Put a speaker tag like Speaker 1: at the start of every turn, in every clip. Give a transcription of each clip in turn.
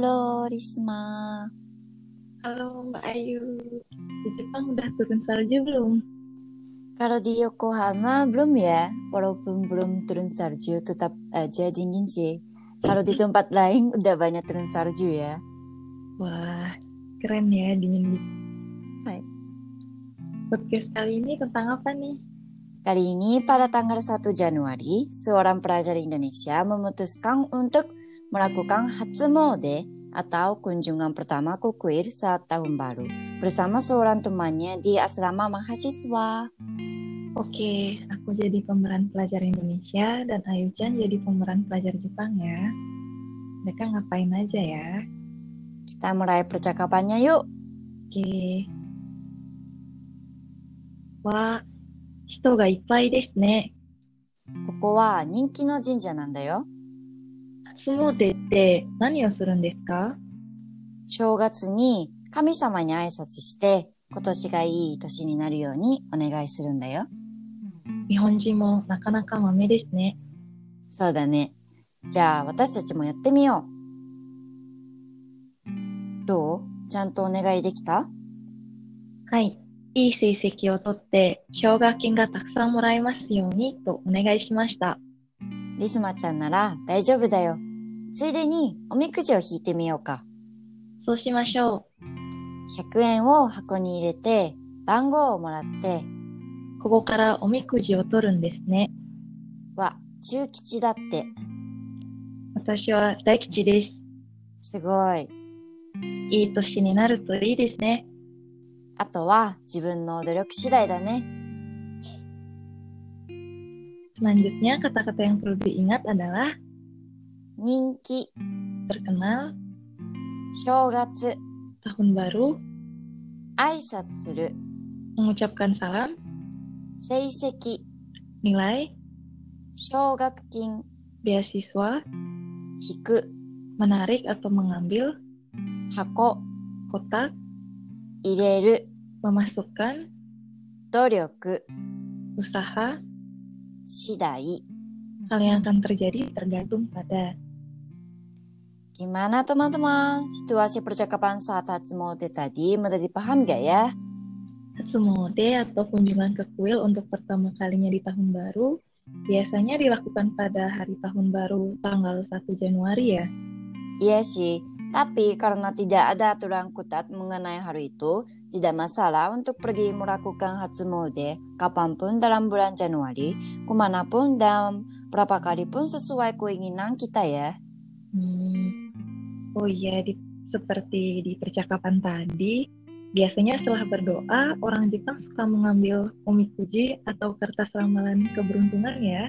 Speaker 1: Halo Risma.
Speaker 2: Halo Mbak Ayu. Di Jepang udah turun salju belum?
Speaker 1: Kalau di Yokohama belum ya, walaupun belum turun salju tetap aja dingin sih. Kalau di tempat lain udah banyak turun salju ya.
Speaker 2: Wah, keren ya dingin gitu.
Speaker 1: Hai.
Speaker 2: Podcast kali ini tentang apa nih?
Speaker 1: Kali ini pada tanggal 1 Januari, seorang pelajar Indonesia memutuskan untuk melakukan Hatsumode atau kunjungan pertama ke kuil saat tahun baru bersama seorang temannya di asrama mahasiswa.
Speaker 2: Oke, aku jadi pemeran pelajar Indonesia dan Ayu Chan jadi pemeran pelajar Jepang ya. Mereka ngapain aja ya?
Speaker 1: Kita mulai percakapannya yuk.
Speaker 2: Oke. Wah, 人がいっぱいですね。
Speaker 1: ここは人気の神社なんだよ。
Speaker 2: 初詣って何をするんですか？
Speaker 1: 正月に神様に挨拶して今年がいい年になるようにお願いするんだよ。
Speaker 2: 日本人もなかなか豆ですね。
Speaker 1: そうだね。じゃあ私たちもやってみよう。どう？ちゃんとお願いできた？
Speaker 2: はい。いい成績を取って、奨学金がたくさんもらえますようにとお願いしました。
Speaker 1: リスマちゃんなら大丈夫だよ。ついでにおみくじを引いてみようか。
Speaker 2: そうしましょ
Speaker 1: 100円を箱に入れて番号をもらって、
Speaker 2: う。ここからおみくじを取るんですね。
Speaker 1: わ、中吉だって。
Speaker 2: 私は大吉です。
Speaker 1: すごい。
Speaker 2: いい年になるといいですね。
Speaker 1: あとは自分の努力次第だね。
Speaker 2: Selanjutnya, kata-kata yang perlu diingat adalah
Speaker 1: 人気、
Speaker 2: terkenal,
Speaker 1: 正月、
Speaker 2: tahun baru,
Speaker 1: 挨拶する、
Speaker 2: mengucapkan salam,
Speaker 1: 成績、
Speaker 2: nilai,
Speaker 1: 奨学金、
Speaker 2: beasiswa,
Speaker 1: 引く、
Speaker 2: menarik atau mengambil,
Speaker 1: 箱、
Speaker 2: kotak,
Speaker 1: 入れる、
Speaker 2: memasukkan,
Speaker 1: 努力、
Speaker 2: usaha,
Speaker 1: 次第。
Speaker 2: hal yang akan terjadi tergantung pada.
Speaker 1: Gimana teman-teman? Situasi percakapan saat Hatsumode tadi mudah dipaham gak ya?
Speaker 2: Hatsumode atau kunjungan ke kuil untuk pertama kalinya di tahun baru biasanya dilakukan pada hari tahun baru tanggal 1 Januari ya.
Speaker 1: Iya sih, tapi karena tidak ada aturan ketat mengenai hal itu, tidak masalah untuk pergi melakukan Hatsumode kapan pun dalam bulan Januari, ke mana pun dan berapa kali pun sesuai keinginan kita ya.
Speaker 2: Hmm. Oh iya, di, seperti di percakapan tadi, biasanya setelah berdoa, orang Jepang suka mengambil omikuji atau kertas ramalan keberuntungan ya.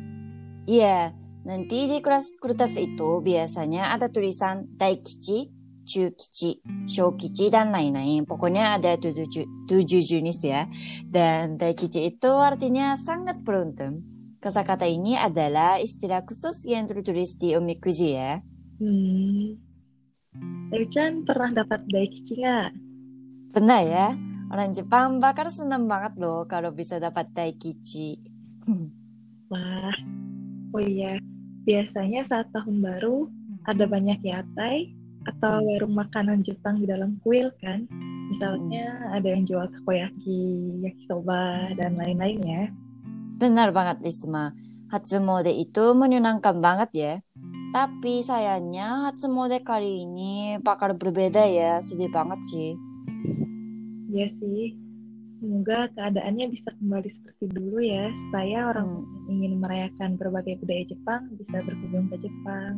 Speaker 1: Iya, nanti di kelas kertas itu biasanya ada tulisan Daikichi, Chukichi, Shokichi, dan lain-lain. Pokoknya ada tujuh, tujuh jenis ya. Dan Daikichi itu artinya sangat beruntung. Kata-kata ini adalah istilah khusus yang tertulis di omikuji ya.
Speaker 2: Hmm. Ayu-chan pernah dapat daikichi nggak?
Speaker 1: Pernah ya? Orang Jepang bakal senang banget loh kalau bisa dapat Daikichi.
Speaker 2: Wah, oh iya, biasanya saat tahun baru ada banyak yatai atau warung makanan Jepang di dalam kuil kan. Misalnya ada yang jual takoyaki, yakisoba, dan lain-lain ya.
Speaker 1: Benar banget Risma. Hatsumode itu menyenangkan banget ya. Tapi sayangnya Hatsumode kali ini bakal berbeda ya. Sedih banget sih.
Speaker 2: Iya sih. Semoga keadaannya bisa kembali seperti dulu ya, supaya orang
Speaker 1: Hmm.
Speaker 2: ingin merayakan berbagai budaya Jepang bisa berkunjung ke Jepang.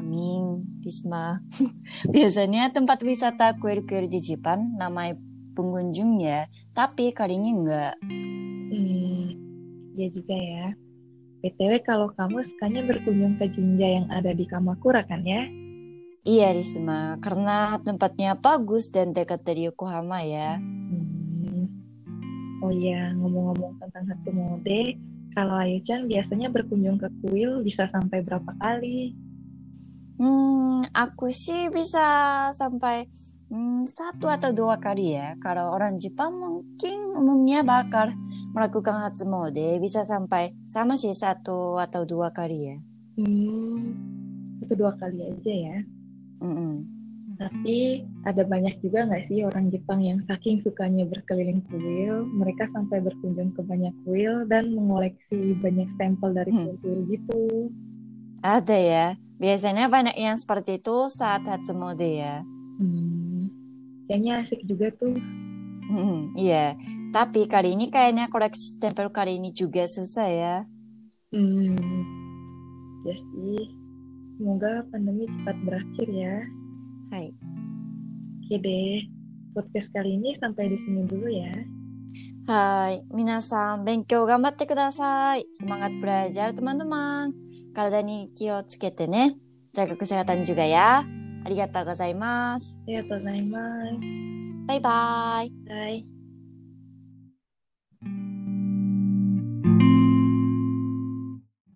Speaker 1: Amin, Risma. Biasanya tempat wisata kuil-kuil di Jepang namanya pengunjung ya. Tapi kali ini enggak.
Speaker 2: Hmm, ya juga ya. BTW kalau kamu sukanya berkunjung ke Jinja yang ada di Kamakura kan ya?
Speaker 1: Iya Risma, karena tempatnya bagus dan dekat dari Yokohama ya.
Speaker 2: Hmm. Oh iya, ngomong-ngomong tentang Hatsumode, kalau Ayu-chan biasanya berkunjung ke kuil bisa sampai berapa kali?
Speaker 1: Hmm, aku sih bisa sampai hmm, satu atau dua kali ya. Kalau orang Jepang mungkin umumnya bakal melakukan Hatsumode bisa sampai sama sih satu atau dua kali ya.
Speaker 2: Hmm, satu dua kali aja ya.
Speaker 1: Mm-mm.
Speaker 2: Tapi ada banyak juga nggak sih orang Jepang yang saking sukanya berkeliling kuil, mereka sampai berkunjung ke banyak kuil dan mengoleksi banyak sampel dari
Speaker 1: Hmm.
Speaker 2: kuil-kuil gitu.
Speaker 1: Ada ya. Biasanya banyak yang seperti itu saat Hatsumode ya
Speaker 2: kayaknya asik juga tuh.
Speaker 1: Hmm, iya, tapi kali ini kayaknya koleksi stempel kali ini juga selesai ya.
Speaker 2: Hmm, ya sih. Semoga pandemi cepat berakhir ya.
Speaker 1: Hai.
Speaker 2: Oke deh, podcast kali ini sampai di sini dulu ya.
Speaker 1: Hai, minasan, benkyou gambatte kudasai. Semangat belajar teman-teman. Karena ini kio tsukete ne. Jaga kesehatan juga ya. ありがとうございます。
Speaker 2: ありがとうございます。
Speaker 1: バイバイ。
Speaker 2: はい。